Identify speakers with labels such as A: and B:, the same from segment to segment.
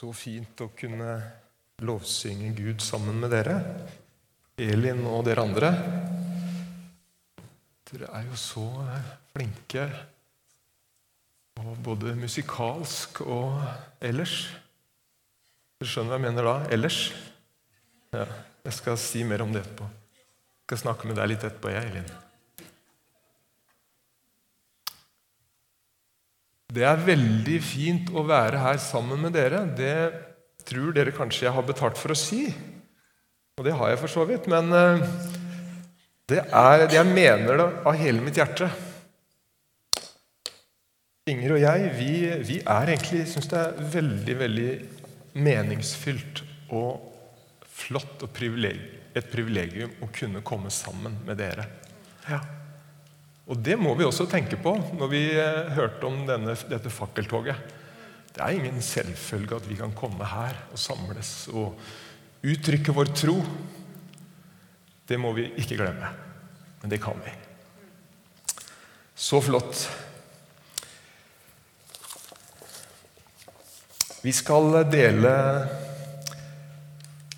A: Så fint å kunne lovsynge Gud sammen med dere. Elin og dere andre. Dere er jo så flinke, og både musikalsk og ellers. Dere skjønner hva jeg mener da? Ellers? Ja, jeg skal si mer om det etterpå. Jeg skal snakke med deg litt etterpå, jeg, Elin. Det er veldig fint å være her sammen med dere. Det tror dere kanskje jeg har betalt for å si. Og det har jeg for så vidt. Men eh, det er, jeg mener det av hele mitt hjerte. Inger og jeg vi, vi er egentlig, syns det er veldig, veldig meningsfylt og flott og privileg, et privilegium å kunne komme sammen med dere. Ja. Og det må vi også tenke på når vi eh, hørte om denne, dette fakkeltoget. Det er ingen selvfølge at vi kan komme her og samles og uttrykke vår tro. Det må vi ikke glemme. Men det kan vi. Så flott. Vi skal dele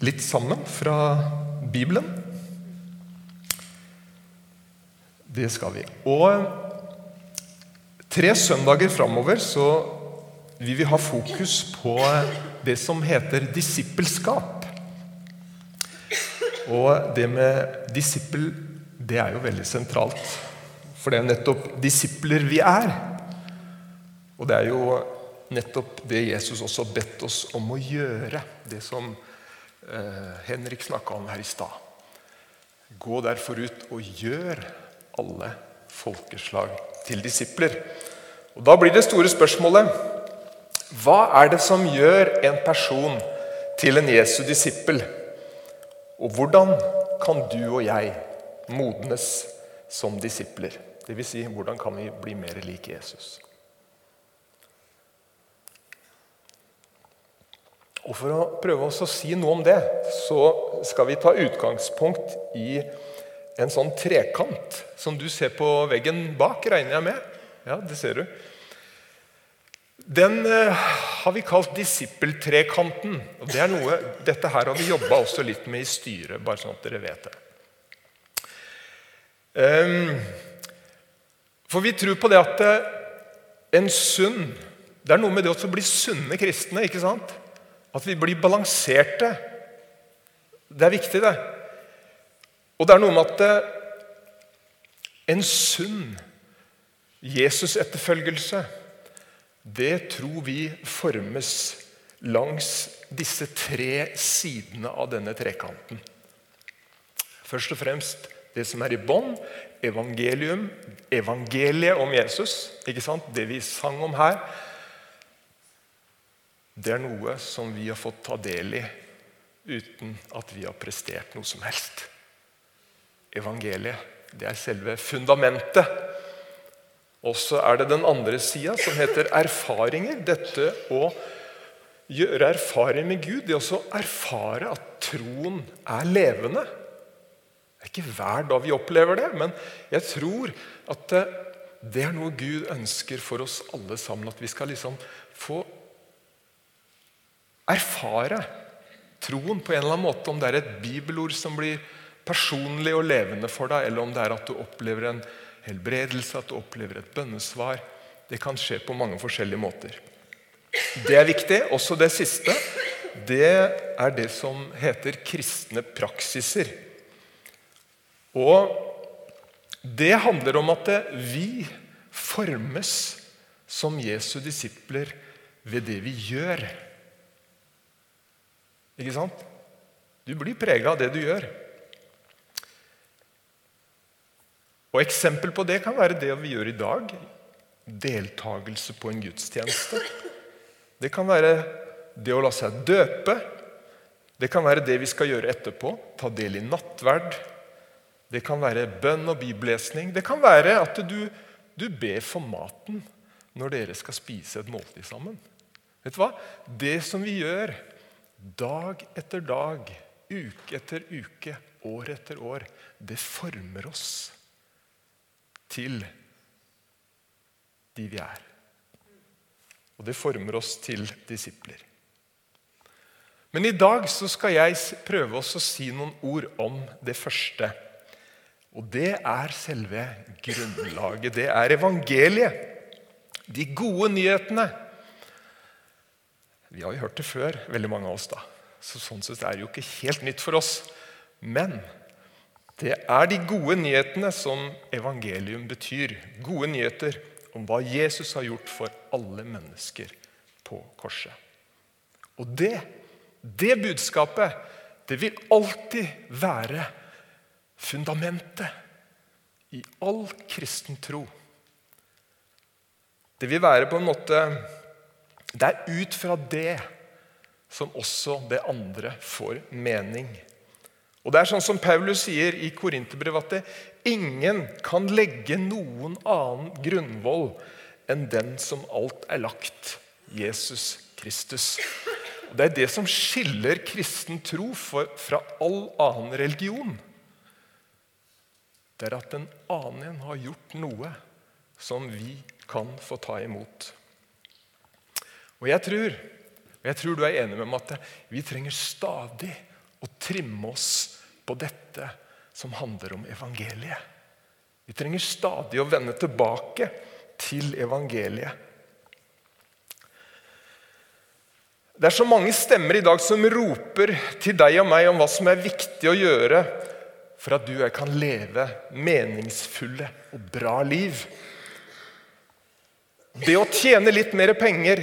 A: litt sammen fra Bibelen. Det skal vi. Og tre søndager framover så vil vi ha fokus på det som heter disippelskap. Og det med disippel, det er jo veldig sentralt. For det er jo nettopp disipler vi er. Og det er jo nettopp det Jesus også har bedt oss om å gjøre. Det som eh, Henrik snakka om her i stad. Gå derfor ut og gjør alle folkeslag til disipler. Og Da blir det store spørsmålet hva er det som gjør en person til en Jesu disippel? Og hvordan kan du og jeg modnes som disipler? Dvs. Si, hvordan kan vi bli mer lik Jesus? Og For å prøve oss å si noe om det, så skal vi ta utgangspunkt i en sånn trekant som du ser på veggen bak, regner jeg med. Ja, det ser du. Den eh, har vi kalt disippeltrekanten. og det er noe, Dette her har vi jobba også litt med i styret, bare sånn at dere vet det. Um, for vi tror på det at eh, en sunn Det er noe med det å bli sunne kristne. ikke sant? At vi blir balanserte. Det er viktig, det. Og det er noe med at eh, en sunn Jesus-etterfølgelse, det tror vi formes langs disse tre sidene av denne trekanten. Først og fremst det som er i bånn, evangelium, evangeliet om Jesus. ikke sant? Det vi sang om her. Det er noe som vi har fått ta del i uten at vi har prestert noe som helst evangeliet. Det er selve fundamentet. Og så er det den andre sida, som heter erfaringer. Dette å gjøre erfaring med Gud, det å erfare at troen er levende. Det er ikke hver dag vi opplever det, men jeg tror at det er noe Gud ønsker for oss alle sammen. At vi skal liksom få erfare troen på en eller annen måte. Om det er et bibelord som blir personlig og levende for deg, eller om det er at du opplever en helbredelse, at du opplever et bønnesvar. Det kan skje på mange forskjellige måter. Det er viktig. Også det siste. Det er det som heter kristne praksiser. Og det handler om at vi formes som Jesu disipler ved det vi gjør. Ikke sant? Du blir prega av det du gjør. Og Eksempel på det kan være det vi gjør i dag. Deltakelse på en gudstjeneste. Det kan være det å la seg døpe. Det kan være det vi skal gjøre etterpå. Ta del i nattverd. Det kan være bønn og bibellesning. Det kan være at du, du ber for maten når dere skal spise et måltid sammen. Vet du hva? Det som vi gjør dag etter dag, uke etter uke, år etter år, det former oss til de vi er. Og det former oss til disipler. Men i dag så skal jeg prøve å si noen ord om det første. Og det er selve grunnlaget. Det er evangeliet. De gode nyhetene. Vi har jo hørt det før, veldig mange av oss. da. Så Sånn sett er det jo ikke helt nytt for oss. Men det er de gode nyhetene som evangelium betyr. Gode nyheter om hva Jesus har gjort for alle mennesker på korset. Og det det budskapet det vil alltid være fundamentet i all kristen tro. Det vil være på en måte Det er ut fra det som også det andre får mening. Og det er sånn som Paulus sier i Korinterbrevet at ingen kan legge noen annen grunnvoll enn den som alt er lagt Jesus Kristus. Og Det er det som skiller kristen tro fra all annen religion. Det er at en annen har gjort noe som vi kan få ta imot. Og jeg tror, jeg tror du er enig med meg at vi trenger stadig å trimme oss på dette som handler om evangeliet. Vi trenger stadig å vende tilbake til evangeliet. Det er så mange stemmer i dag som roper til deg og meg om hva som er viktig å gjøre for at du og jeg kan leve meningsfulle og bra liv. Det å tjene litt mer penger,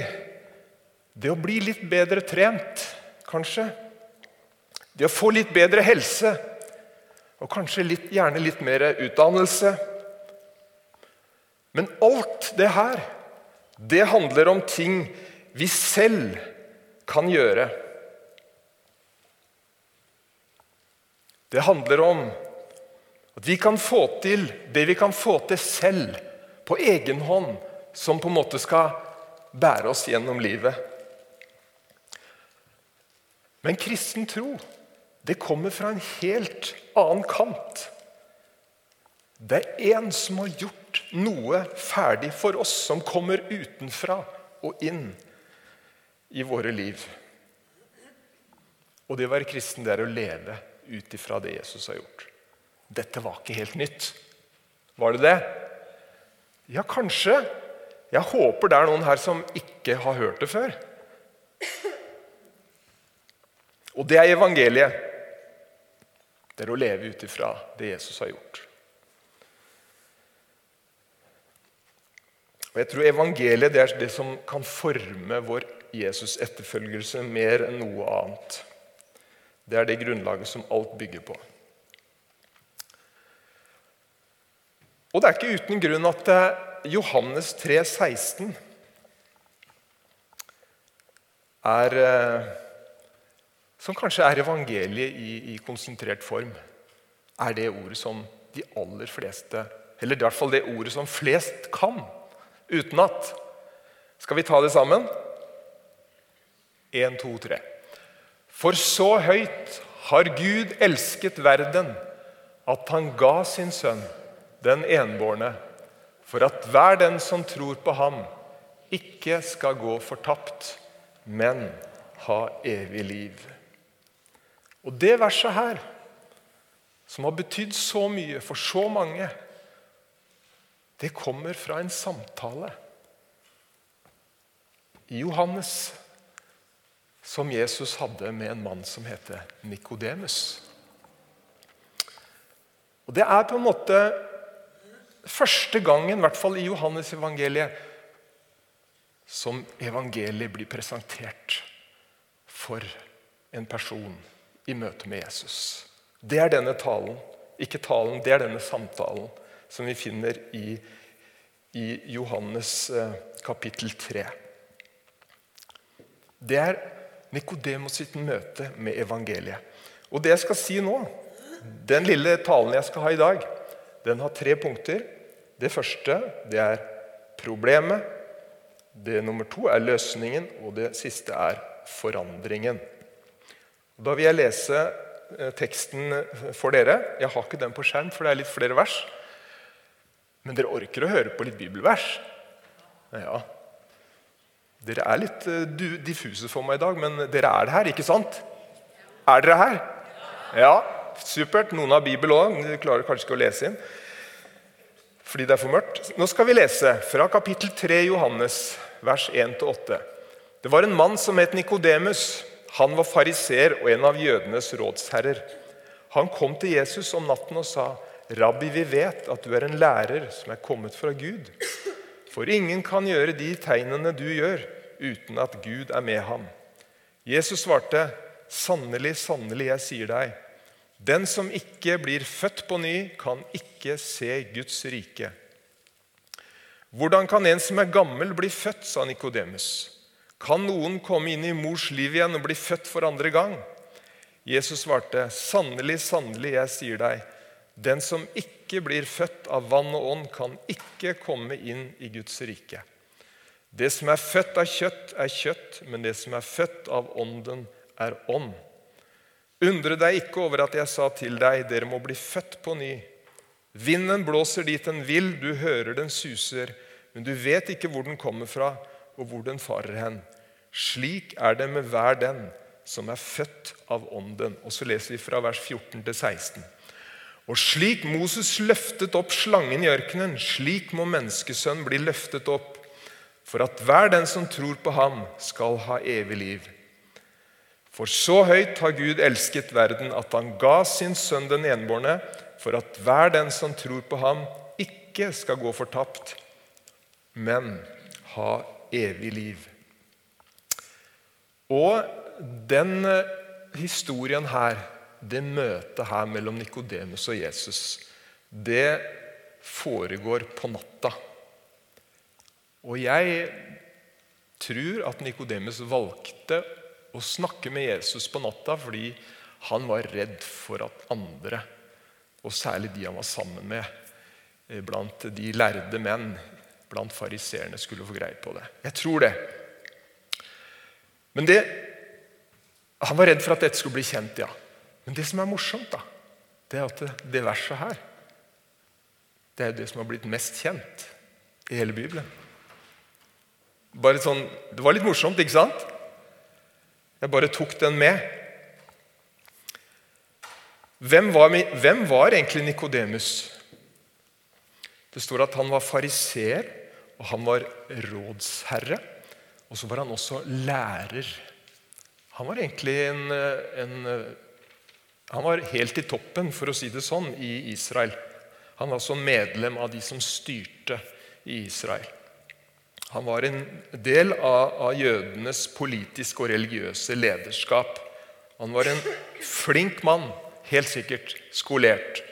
A: det å bli litt bedre trent, kanskje. Det å få litt bedre helse, og kanskje litt, gjerne litt mer utdannelse. Men alt det her, det handler om ting vi selv kan gjøre. Det handler om at vi kan få til det vi kan få til selv, på egen hånd, som på en måte skal bære oss gjennom livet. Men kristen tro det kommer fra en helt annen kant. Det er en som har gjort noe ferdig for oss, som kommer utenfra og inn i våre liv. Og det å være kristen det er å leve ut ifra det Jesus har gjort. Dette var ikke helt nytt. Var det det? Ja, kanskje. Jeg håper det er noen her som ikke har hørt det før. Og det er evangeliet. Det er å leve ut ifra det Jesus har gjort. Og jeg tror Evangeliet det er det som kan forme vår Jesus-etterfølgelse mer enn noe annet. Det er det grunnlaget som alt bygger på. Og det er ikke uten grunn at Johannes 3, 16 er eh, Som kanskje er evangeliet i, i konsentrert form. Er det ordet som de aller fleste Eller i hvert fall det ordet som flest kan utenat. Skal vi ta det sammen? 1, 2, 3. For så høyt har Gud elsket verden, at han ga sin sønn, den enbårne, for at hver den som tror på ham, ikke skal gå fortapt, men ha evig liv. Og det verset her, som har betydd så mye for så mange, det kommer fra en samtale i Johannes som Jesus hadde med en mann som heter Nikodemus. Og Det er på en måte første gangen, i hvert fall i Johannes evangeliet, som evangeliet blir presentert for en person i møte med Jesus. Det er denne talen. Ikke talen, det er denne samtalen som vi finner i, i Johannes eh, kapittel 3. Det er Nikodemos sitt møte med evangeliet. Og det jeg skal si nå, den lille talen jeg skal ha i dag, den har tre punkter. Det første det er problemet. Det nummer to er løsningen, og det siste er forandringen. Da vil jeg lese eh, teksten for dere. Jeg har ikke den på skjerm, for det er litt flere vers. Men dere orker å høre på litt bibelvers? Ja. Dere er litt uh, diffuse for meg i dag, men dere er her, ikke sant? Er dere her? Ja, supert. Noen har Bibel òg. De klarer kanskje ikke å lese inn fordi det er for mørkt. Nå skal vi lese fra kapittel 3 Johannes, vers 1-8. Det var en mann som het Nikodemus. Han var fariser og en av jødenes rådsherrer. Han kom til Jesus om natten og sa, 'Rabbi, vi vet at du er en lærer som er kommet fra Gud.' For ingen kan gjøre de tegnene du gjør, uten at Gud er med ham. Jesus svarte, 'Sannelig, sannelig, jeg sier deg:" Den som ikke blir født på ny, kan ikke se Guds rike. Hvordan kan en som er gammel, bli født, sa Nikodemus. Kan noen komme inn i mors liv igjen og bli født for andre gang? Jesus svarte, sannelig, sannelig, jeg sier deg, den som ikke blir født av vann og ånd, kan ikke komme inn i Guds rike. Det som er født av kjøtt, er kjøtt, men det som er født av ånden, er ånd. Undre deg ikke over at jeg sa til deg, dere må bli født på ny. Vinden blåser dit den vil, du hører den suser, men du vet ikke hvor den kommer fra, og hvor den farer hen. Slik er det med hver den som er født av Ånden. Og så leser vi fra vers 14 til 16. Og slik Moses løftet opp slangen i ørkenen, slik må menneskesønn bli løftet opp, for at hver den som tror på ham, skal ha evig liv. For så høyt har Gud elsket verden at han ga sin sønn den enbårne, for at hver den som tror på ham, ikke skal gå fortapt, men ha evig liv. Og den eh, historien her, det møtet her mellom Nikodemus og Jesus, det foregår på natta. Og jeg tror at Nikodemus valgte å snakke med Jesus på natta fordi han var redd for at andre, og særlig de han var sammen med, eh, blant de lærde menn, blant fariseerne, skulle få greie på det. Jeg tror det. Men det, Han var redd for at dette skulle bli kjent, ja. Men det som er morsomt, da, det er at det, det verset her det er det som har blitt mest kjent i hele Bibelen. Bare sånn, Det var litt morsomt, ikke sant? Jeg bare tok den med. Hvem var, hvem var egentlig Nikodemus? Det står at han var fariseer, og han var rådsherre. Og så var han også lærer. Han var egentlig en, en Han var helt i toppen, for å si det sånn, i Israel. Han var også medlem av de som styrte i Israel. Han var en del av, av jødenes politiske og religiøse lederskap. Han var en flink mann, helt sikkert skolert.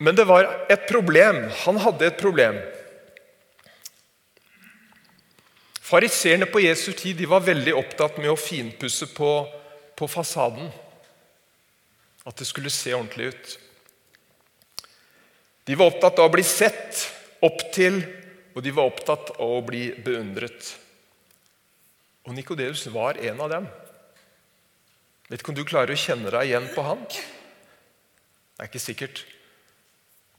A: Men det var et problem. Han hadde et problem. Fariseerne på Jesu tid var veldig opptatt med å finpusse på, på fasaden. At det skulle se ordentlig ut. De var opptatt av å bli sett opp til, og de var opptatt av å bli beundret. Og Nikodeus var en av dem. Vet ikke om du klarer å kjenne deg igjen på han? Det er ikke sikkert.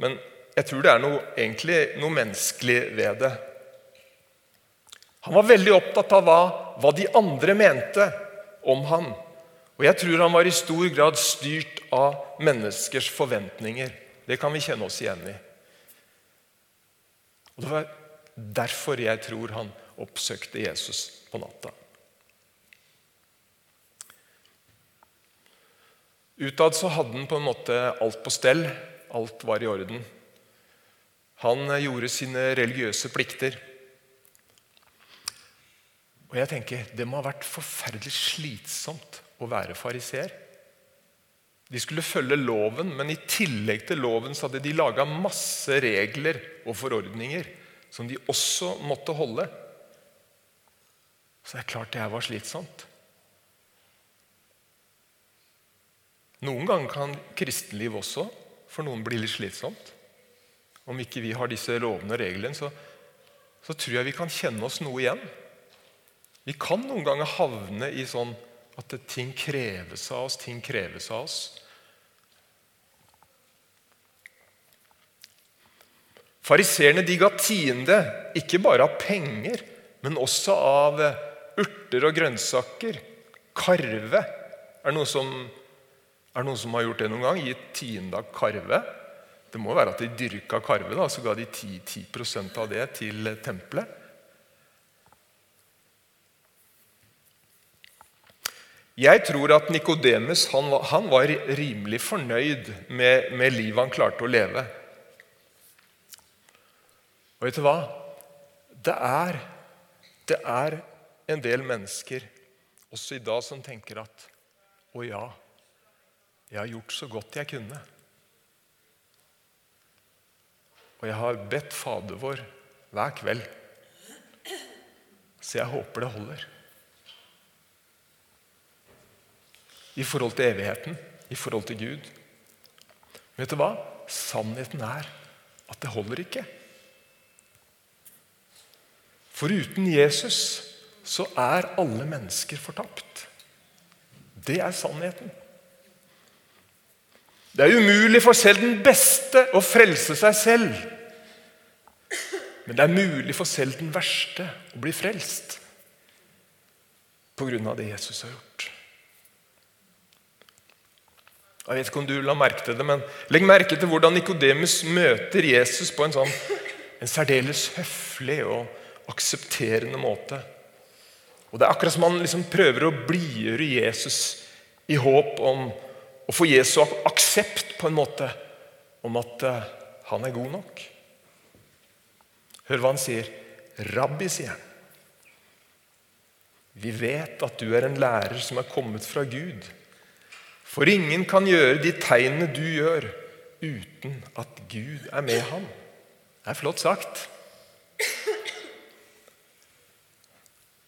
A: Men jeg tror det er noe, egentlig noe menneskelig ved det. Han var veldig opptatt av hva, hva de andre mente om han. Og jeg tror han var i stor grad styrt av menneskers forventninger. Det kan vi kjenne oss igjen i. Og Det var derfor jeg tror han oppsøkte Jesus på natta. Utad så hadde han på en måte alt på stell. Alt var i orden. Han gjorde sine religiøse plikter. Og jeg tenker, Det må ha vært forferdelig slitsomt å være fariseer. De skulle følge loven, men i tillegg til loven så hadde de laga masse regler og forordninger som de også måtte holde. Så det er klart det her var slitsomt. Noen ganger kan kristenliv også for noen blir litt slitsomt. Om ikke vi har disse lovene og reglene, så, så tror jeg vi kan kjenne oss noe igjen. Vi kan noen ganger havne i sånn at ting kreves av oss, ting kreves av oss. Fariseerne ga tiende ikke bare av penger, men også av urter og grønnsaker. Karve. Er noe som, er det noen som har gjort det noen gang? Gitt tiende av karve? Det må være at de dyrka karve, da, så ga de 10, 10% av det til tempelet. Jeg tror at Nikodemus han, han, var rimelig fornøyd med, med livet han klarte å leve. Og vet du hva? Det er, det er en del mennesker også i dag som tenker at Å ja, jeg har gjort så godt jeg kunne. Og jeg har bedt Fader vår hver kveld. Så jeg håper det holder. I forhold til evigheten, i forhold til Gud. Vet du hva? Sannheten er at det holder ikke. For uten Jesus så er alle mennesker fortapt. Det er sannheten. Det er umulig for selv den beste å frelse seg selv. Men det er mulig for selv den verste å bli frelst av det Jesus har gjort. Jeg vet ikke om du la merke til det, men Legg merke til hvordan Nikodemus møter Jesus på en sånn en særdeles høflig og aksepterende måte. Og Det er akkurat som han liksom prøver å blidgjøre Jesus i håp om å få Jesu aksept på en måte om at uh, han er god nok. Hør hva han sier. Rabbi, sier han. Vi vet at du er en lærer som er kommet fra Gud. For ingen kan gjøre de tegnene du gjør, uten at Gud er med ham. Det er flott sagt.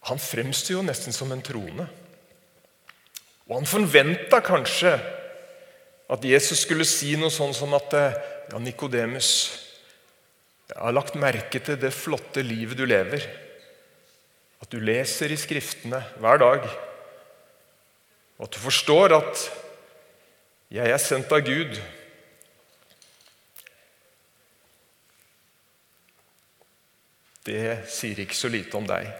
A: Han fremstår jo nesten som en trone. Og han forventa kanskje at Jesus skulle si noe sånn som at ja, Nikodemus, jeg har lagt merke til det flotte livet du lever. At du leser i Skriftene hver dag. Og at du forstår at jeg er sendt av Gud. Det sier ikke så lite om deg.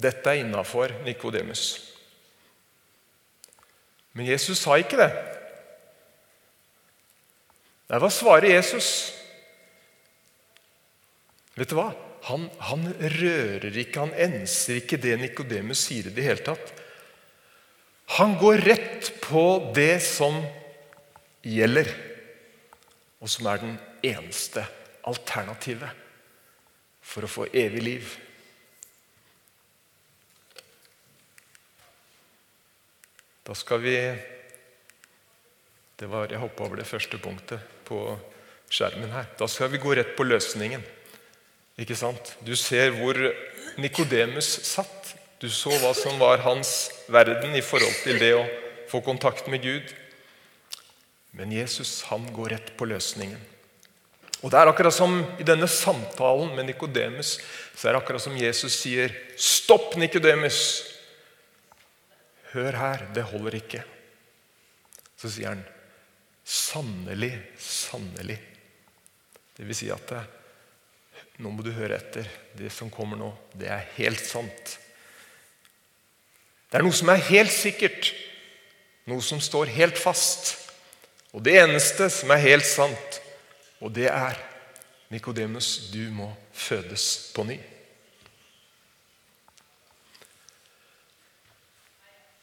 A: Dette er innafor Nikodemus. Men Jesus sa ikke det. Nei, hva svarer Jesus? Vet du hva? Han, han rører ikke, han enser ikke det Nikodemus sier i det hele tatt. Han går rett på det som gjelder, og som er den eneste alternativet for å få evig liv. Da skal vi det var, Jeg hoppa over det første punktet på skjermen her. Da skal vi gå rett på løsningen. Ikke sant? Du ser hvor Nikodemus satt. Du så hva som var hans verden i forhold til det å få kontakt med Gud. Men Jesus han går rett på løsningen. Og det er akkurat som I denne samtalen med Nikodemus så er det akkurat som Jesus sier, 'Stopp, Nikodemus! Hør her, det holder ikke. Så sier han sannelig, sannelig. Det vil si at det, nå må du høre etter. Det som kommer nå, det er helt sant. Det er noe som er helt sikkert, noe som står helt fast. Og det eneste som er helt sant, og det er Nikodemus, du må fødes på ny.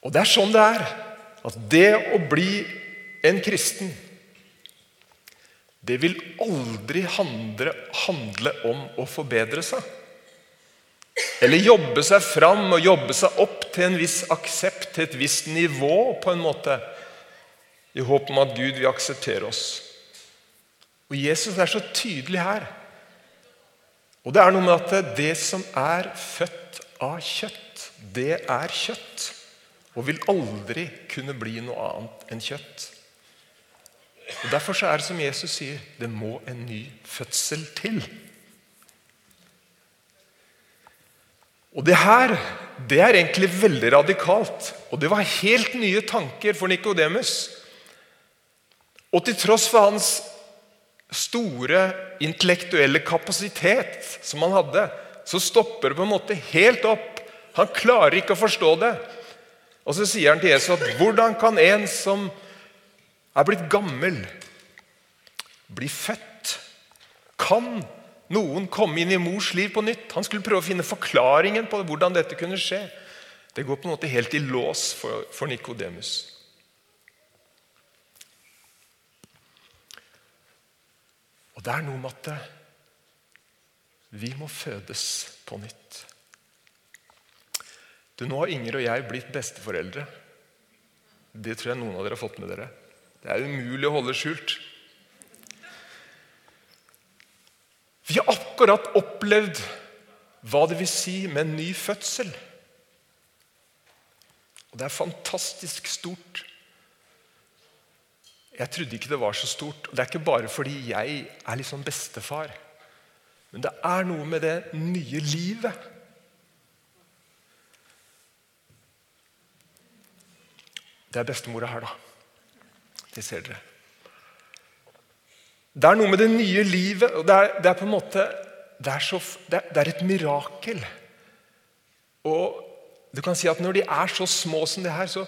A: Og det er sånn det er. At det å bli en kristen, det vil aldri handle, handle om å forbedre seg. Eller jobbe seg fram og jobbe seg opp til en viss aksept, til et visst nivå, på en måte. I håp om at Gud vil akseptere oss. Og Jesus er så tydelig her. Og det er noe med at det som er født av kjøtt, det er kjøtt og vil aldri kunne bli noe annet enn kjøtt. Og Derfor er det som Jesus sier, det må en ny fødsel til. Og det her det er egentlig veldig radikalt. Og det var helt nye tanker for Nikodemus. Og til tross for hans store intellektuelle kapasitet som han hadde, så stopper det på en måte helt opp. Han klarer ikke å forstå det. Og så sier han til Jesus at hvordan kan en som er blitt gammel, blir født? Kan noen komme inn i mors liv på nytt? Han skulle prøve å finne forklaringen på hvordan dette kunne skje. Det går på en måte helt i lås for, for Nikodemus. Og det er noe med at vi må fødes på nytt. Du, Nå har Inger og jeg blitt besteforeldre. Det tror jeg noen av dere har fått med dere. Det er umulig å holde skjult. Vi har akkurat opplevd hva det vil si med en ny fødsel. Og det er fantastisk stort. Jeg trodde ikke det var så stort. og Det er ikke bare fordi jeg er liksom bestefar. Men det er noe med det nye livet. Det er bestemora her, da. Det ser dere. Det er noe med det nye livet. og Det er, det er på en måte det er, så, det er, et mirakel. Og du kan si at Når de er så små som det her, så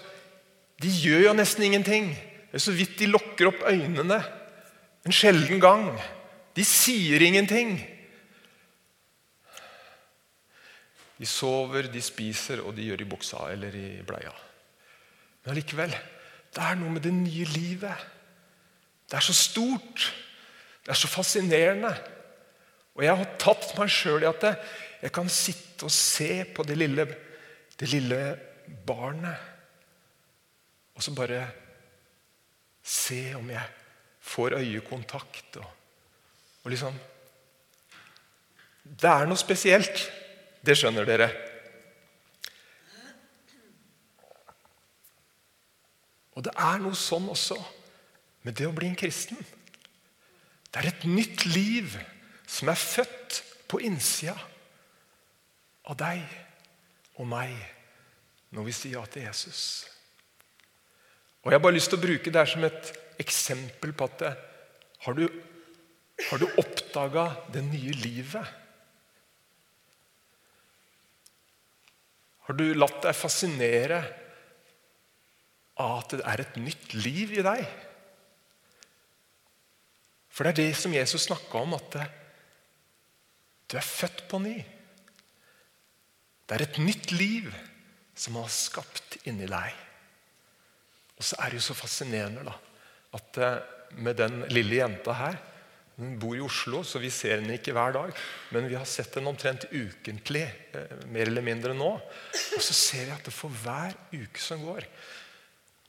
A: de gjør jo nesten ingenting. Det er så vidt de lukker opp øynene en sjelden gang. De sier ingenting. De sover, de spiser, og de gjør i buksa eller i bleia. Men allikevel det er noe med det nye livet. Det er så stort. Det er så fascinerende. Og jeg har tatt meg sjøl i at jeg kan sitte og se på det lille det lille barnet. Og så bare se om jeg får øyekontakt. Og, og liksom Det er noe spesielt. Det skjønner dere. Og det er noe sånn også med det å bli en kristen. Det er et nytt liv som er født på innsida av deg og meg når vi sier ja til Jesus. Og Jeg har bare lyst til å bruke det her som et eksempel på at det, har du, har du oppdaga det nye livet? Har du latt deg fascinere at det er et nytt liv i deg? For det er det som Jesus snakka om, at du er født på ny. Det er et nytt liv som han har skapt inni deg. Og så er det jo så fascinerende da, at eh, med den lille jenta her Hun bor i Oslo, så vi ser henne ikke hver dag. Men vi har sett henne omtrent ukentlig, eh, mer eller mindre nå. Og så ser vi at for hver uke som går,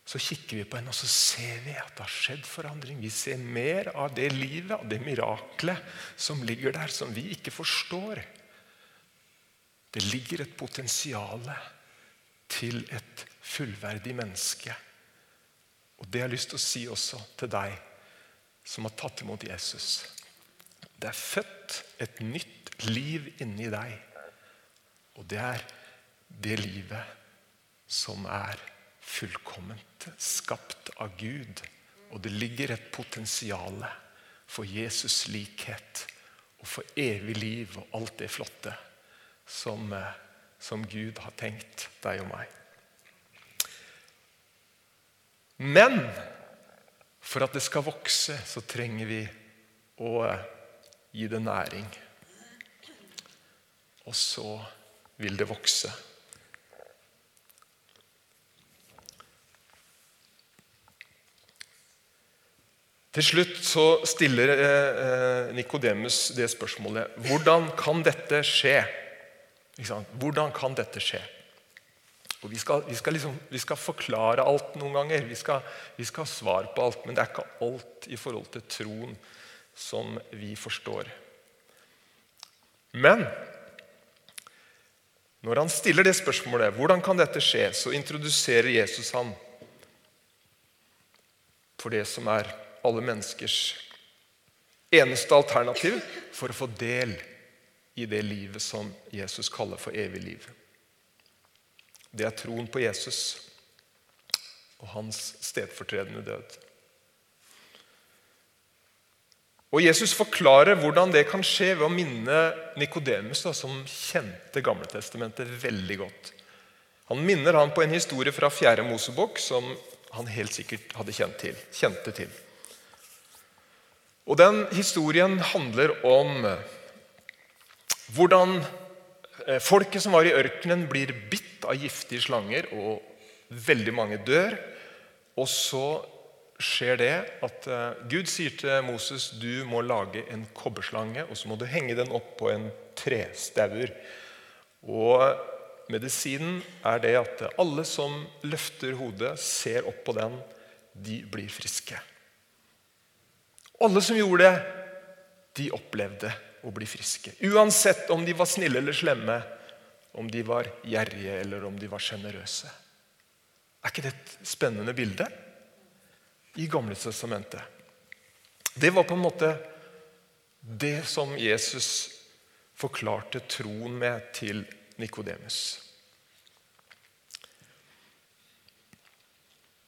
A: så kikker vi på henne og så ser vi at det har skjedd forandring. Vi ser mer av det livet, av det miraklet som ligger der, som vi ikke forstår. Det ligger et potensial til et fullverdig menneske. Og Det har jeg lyst til å si også til deg som har tatt imot Jesus. Det er født et nytt liv inni deg. Og det er det livet som er fullkomment, skapt av Gud. Og det ligger et potensial for Jesus likhet og for evig liv og alt det flotte som, eh, som Gud har tenkt deg og meg. Men for at det skal vokse, så trenger vi å eh, gi det næring. Og så vil det vokse. Til slutt så stiller eh, Nikodemus det spørsmålet hvordan kan dette skje? Hvordan kan dette skje? Og vi skal, vi, skal liksom, vi skal, forklare alt noen ganger. Vi skal, vi skal ha svar på alt. Men det er ikke alt i forhold til troen som vi forstår. Men når han stiller det spørsmålet, hvordan kan dette skje, så introduserer Jesus ham for det som er alle menneskers eneste alternativ for å få del i det livet som Jesus kaller for evig liv. Det er troen på Jesus og hans stedfortredende død. Og Jesus forklarer hvordan det kan skje ved å minne Nikodemus, som kjente Gamletestamentet veldig godt. Han minner han på en historie fra 4. Mosebok som han helt sikkert hadde kjent til, kjente til. Og Den historien handler om hvordan eh, folket som var i ørkenen, blir bitt av giftige slanger, og veldig mange dør. Og så skjer det at eh, Gud sier til Moses du må lage en kobberslange, og så må du henge den opp på en trestaur. Og Medisinen er det at alle som løfter hodet, ser opp på den, de blir friske. Alle som gjorde det, de opplevde å bli friske. Uansett om de var snille eller slemme, om de var gjerrige eller om de var sjenerøse. Er ikke det et spennende bilde? i Gamle testamentet. Det var på en måte det som Jesus forklarte troen med til Nikodemus.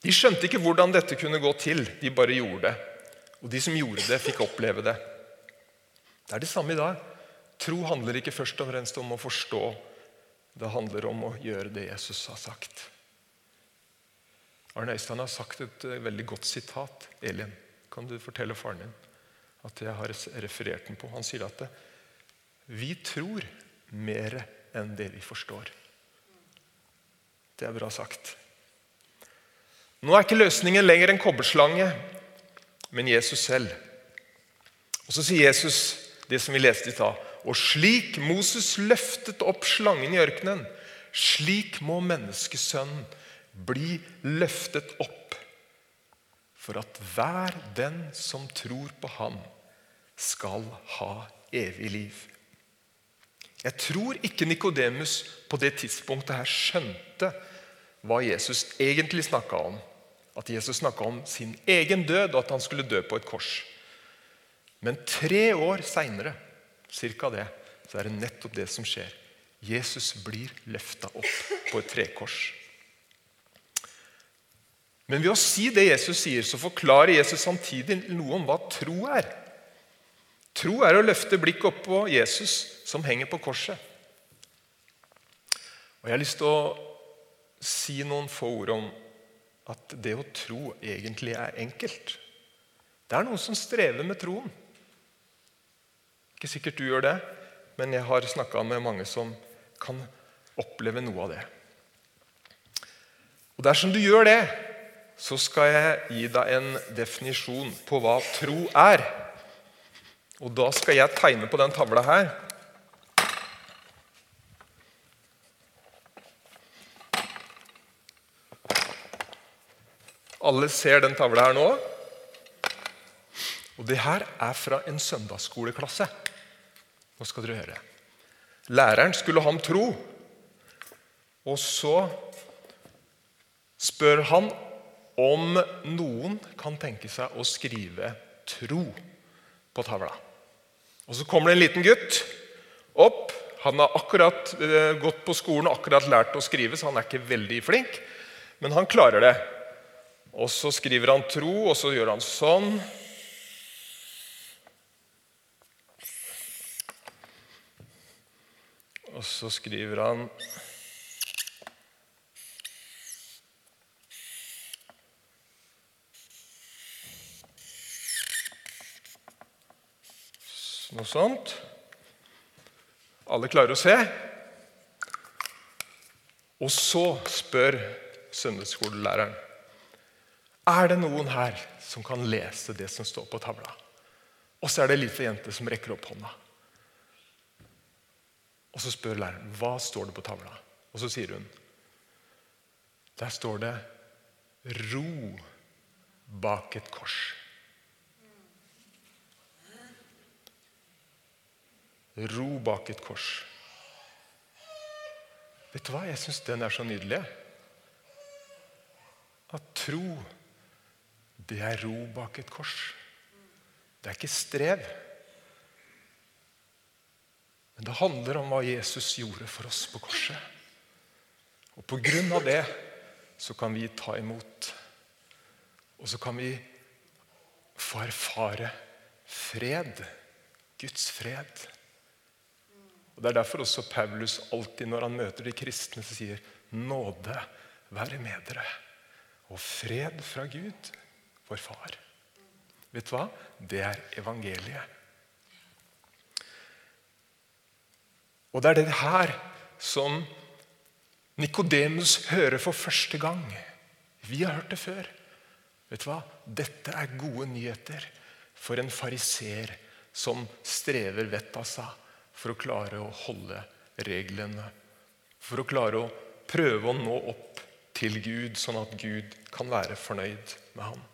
A: De skjønte ikke hvordan dette kunne gå til. De bare gjorde det. Og de som gjorde det, fikk oppleve det. Det er det samme i dag. Tro handler ikke først og fremst om å forstå. Det handler om å gjøre det Jesus har sagt. Arne Øystein har sagt et eh, veldig godt sitat. Elin, kan du fortelle faren din at jeg har referert den på? Han sier at det, vi tror mer enn det vi forstår. Det er bra sagt. Nå er ikke løsningen lenger en kobberslange, men Jesus selv. Og Så sier Jesus det som vi leste i stad. Og slik Moses løftet opp slangen i ørkenen, slik må menneskesønnen bli løftet opp, for at hver den som tror på ham, skal ha evig liv. Jeg tror ikke Nikodemus på det tidspunktet her skjønte hva Jesus egentlig snakka om. At Jesus snakka om sin egen død, og at han skulle dø på et kors. Men tre år seinere, cirka det, så er det nettopp det som skjer. Jesus blir løfta opp på et trekors. Men ved å si det Jesus sier, så forklarer Jesus samtidig noe om hva tro er. Tro er å løfte blikket opp på Jesus som henger på korset. Og Jeg har lyst til å si noen få ord om at det å tro egentlig er enkelt. Det er noen som strever med troen. Ikke sikkert du gjør det, men jeg har snakka med mange som kan oppleve noe av det. Og Dersom du gjør det, så skal jeg gi deg en definisjon på hva tro er. Og da skal jeg tegne på den tavla her. Alle ser den tavla her nå. Og det her er fra en søndagsskoleklasse. Nå skal dere høre. Læreren skulle ham tro. Og så spør han om noen kan tenke seg å skrive 'tro' på tavla. Og Så kommer det en liten gutt opp. Han har akkurat uh, gått på skolen og akkurat lært å skrive, så han er ikke veldig flink, men han klarer det. Og Så skriver han 'tro', og så gjør han sånn. Og så skriver han Noe sånt. Alle klarer å se. Og så spør søndagsskolelæreren er det noen her som kan lese det som står på tavla. Og så er det ei lita jente som rekker opp hånda. Og Så spør læreren hva står det på tavla. Og så sier hun der står det 'ro bak et kors'. Ro bak et kors. Vet du hva? Jeg syns den er så nydelig. At tro, det er ro bak et kors. Det er ikke strev. Men det handler om hva Jesus gjorde for oss på korset. Og på grunn av det så kan vi ta imot. Og så kan vi få erfare fred. Guds fred. Og Det er derfor også Paulus alltid når han møter de kristne, så sier nåde være med dere og fred fra Gud, vår far. Vet du hva? Det er evangeliet. Og det er det her som Nikodemus hører for første gang. Vi har hørt det før. Vet du hva? Dette er gode nyheter for en fariser som strever vettet av seg for å klare å holde reglene. For å klare å prøve å nå opp til Gud, sånn at Gud kan være fornøyd med ham.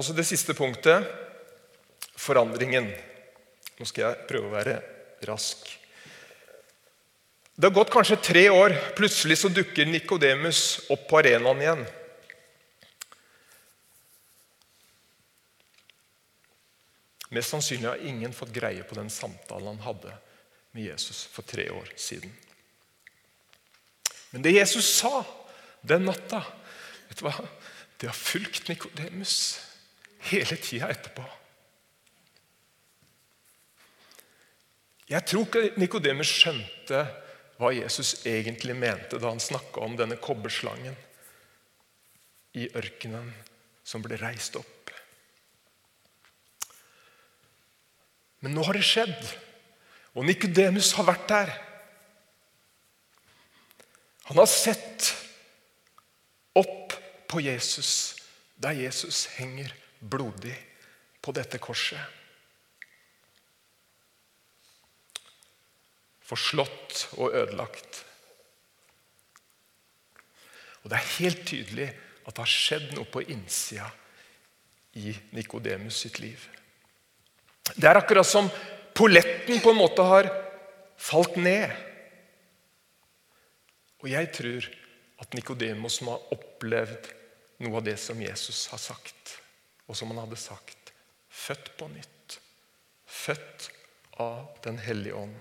A: Også det siste punktet forandringen. Nå skal jeg prøve å være rask. Det har gått kanskje tre år. Plutselig så dukker Nikodemus opp på arenaen igjen. Mest sannsynlig har ingen fått greie på den samtalen han hadde med Jesus for tre år siden. Men det Jesus sa den natta, vet du hva? det har fulgt Nikodemus hele tida etterpå. Jeg tror ikke Nikodemus skjønte hva Jesus egentlig mente da han snakka om denne kobberslangen i ørkenen som ble reist opp. Men nå har det skjedd, og Nikodemus har vært der. Han har sett opp på Jesus der Jesus henger blodig på dette korset. Forslått og ødelagt. Og Det er helt tydelig at det har skjedd noe på innsida i Nikodemus sitt liv. Det er akkurat som polletten på en måte har falt ned. Og jeg tror at Nikodemus må ha opplevd noe av det som Jesus har sagt, og som han hadde sagt. Født på nytt. Født av Den hellige ånd.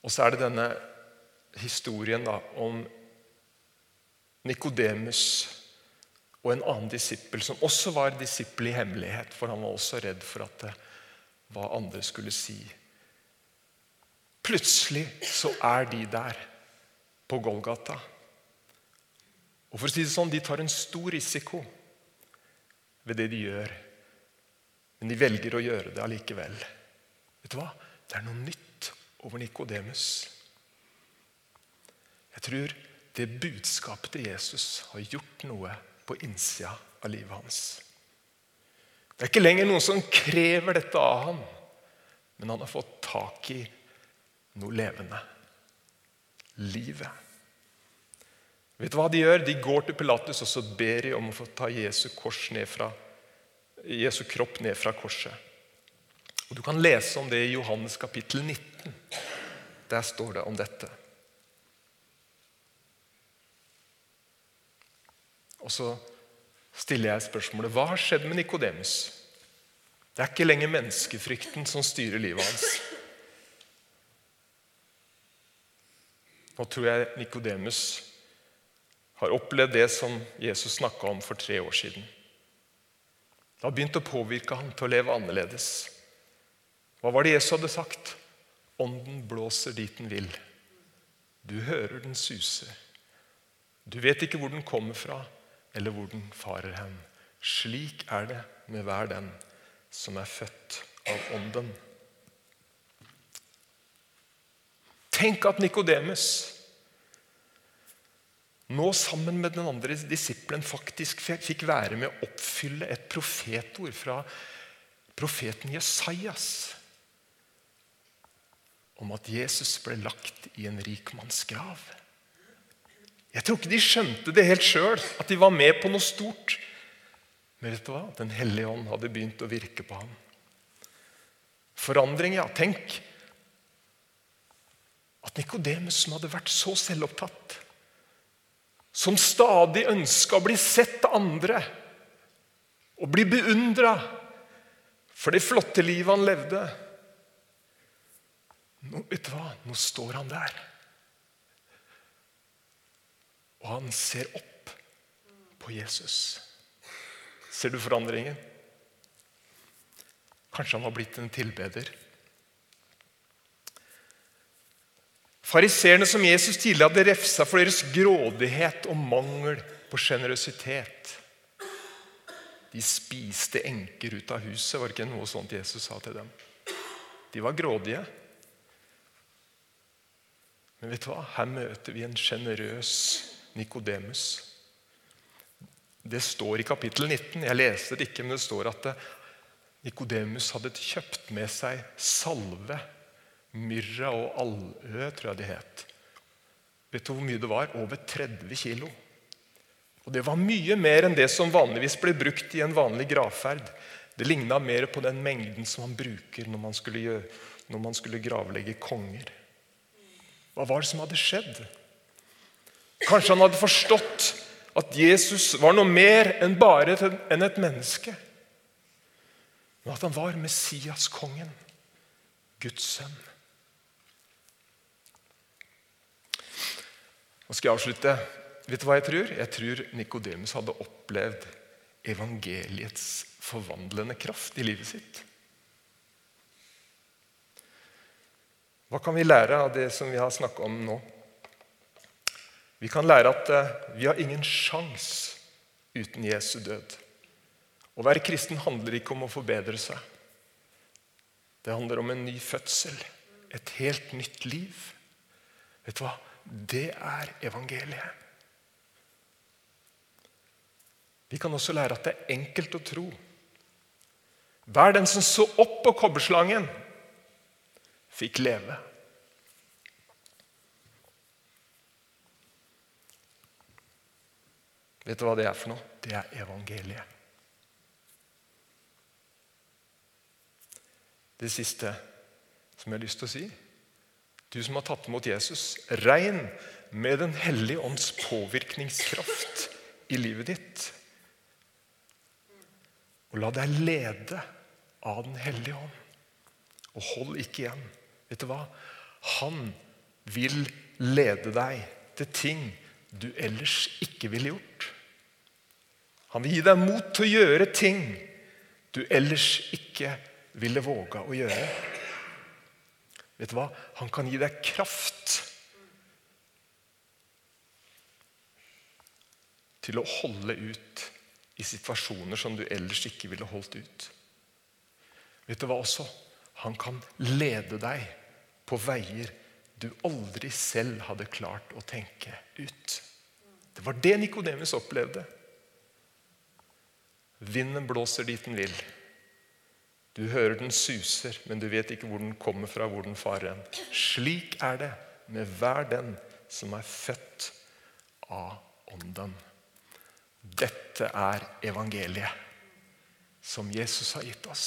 A: Og så er det denne historien da, om Nikodemus og en annen disippel, som også var disippel i hemmelighet, for han var også redd for at det, hva andre skulle si. Plutselig så er de der på Golgata. Og for å si det sånn, De tar en stor risiko ved det de gjør. Men de velger å gjøre det allikevel. Vet du hva? Det er noe nytt over Nikodemus. Jeg tror det budskapet til Jesus har gjort noe på innsida av livet hans. Det er ikke lenger noen som krever dette av ham, men han har fått tak i noe levende. Livet. Vet du hva de gjør? De går til Pilatus og så ber de om å få ta Jesu, fra, Jesu kropp ned fra korset. Og Du kan lese om det i Johannes kapittel 19. Der står det om dette. Og så stiller jeg spørsmålet hva har skjedd med Nikodemus? Det er ikke lenger menneskefrykten som styrer livet hans. Nå tror jeg Nikodemus har opplevd det som Jesus snakka om for tre år siden. Det har begynt å påvirke ham til å leve annerledes. Hva var det Jesus hadde sagt? Ånden blåser dit den vil. Du hører den suse. Du vet ikke hvor den kommer fra, eller hvor den farer hen. Slik er det med hver den som er født av Ånden. Tenk at Nikodemus nå sammen med den andre disippelen faktisk fikk være med å oppfylle et profetord fra profeten Jesajas om at Jesus ble lagt i en rik grav. Jeg tror ikke de skjønte det helt sjøl, at de var med på noe stort. Men vet du hva? Den hellige ånd hadde begynt å virke på ham. Forandring, ja. Tenk at Nikodemus, som hadde vært så selvopptatt, som stadig ønska å bli sett av andre og bli beundra for det flotte livet han levde Nå, vet du hva? Nå står han der. Og han ser opp på Jesus. Ser du forandringen? Kanskje han har blitt en tilbeder. Fariseerne som Jesus tidligere hadde refsa for deres grådighet og mangel på sjenerøsitet. De spiste enker ut av huset, var det ikke noe sånt Jesus sa til dem? De var grådige. Men vet du hva? her møter vi en sjenerøs Nikodemus. Det står i kapittel 19. Jeg leser det ikke, men det står at Nikodemus hadde kjøpt med seg salve, myrra og allø, tror jeg det het. Vet du hvor mye det var? Over 30 kilo. Og Det var mye mer enn det som vanligvis ble brukt i en vanlig gravferd. Det ligna mer på den mengden som man bruker når man skulle, gjøre, når man skulle gravlegge konger. Hva var det som hadde skjedd? Kanskje han hadde forstått at Jesus var noe mer enn bare enn et menneske. Men at han var Messias-kongen, Guds sønn. Nå skal jeg avslutte. Vet du hva jeg tror? Jeg tror Nikodemus hadde opplevd evangeliets forvandlende kraft i livet sitt. Hva kan vi lære av det som vi har snakka om nå? Vi kan lære at eh, vi har ingen sjans uten Jesu død. Å være kristen handler ikke om å forbedre seg. Det handler om en ny fødsel. Et helt nytt liv. Vet du hva? Det er evangeliet. Vi kan også lære at det er enkelt å tro. Hver den som så opp på kobberslangen, fikk leve. Vet du hva det er for noe? Det er evangeliet. Det siste som jeg har lyst til å si Du som har tatt imot Jesus, regn med Den hellige ånds påvirkningskraft i livet ditt. Og la deg lede av Den hellige ånd. Og hold ikke igjen. Vet du hva? Han vil lede deg til ting du ellers ikke ville gjort. Han vil gi deg mot til å gjøre ting du ellers ikke ville våge å gjøre. Vet du hva? Han kan gi deg kraft til å holde ut i situasjoner som du ellers ikke ville holdt ut. Vet du hva også? Han kan lede deg på veier du aldri selv hadde klart å tenke ut. Det var det Nikodemus opplevde. Vinden blåser dit den vil. Du hører den suser, men du vet ikke hvor den kommer fra, hvor den farer hen. Slik er det med hver den som er født av Ånden. Dette er evangeliet som Jesus har gitt oss.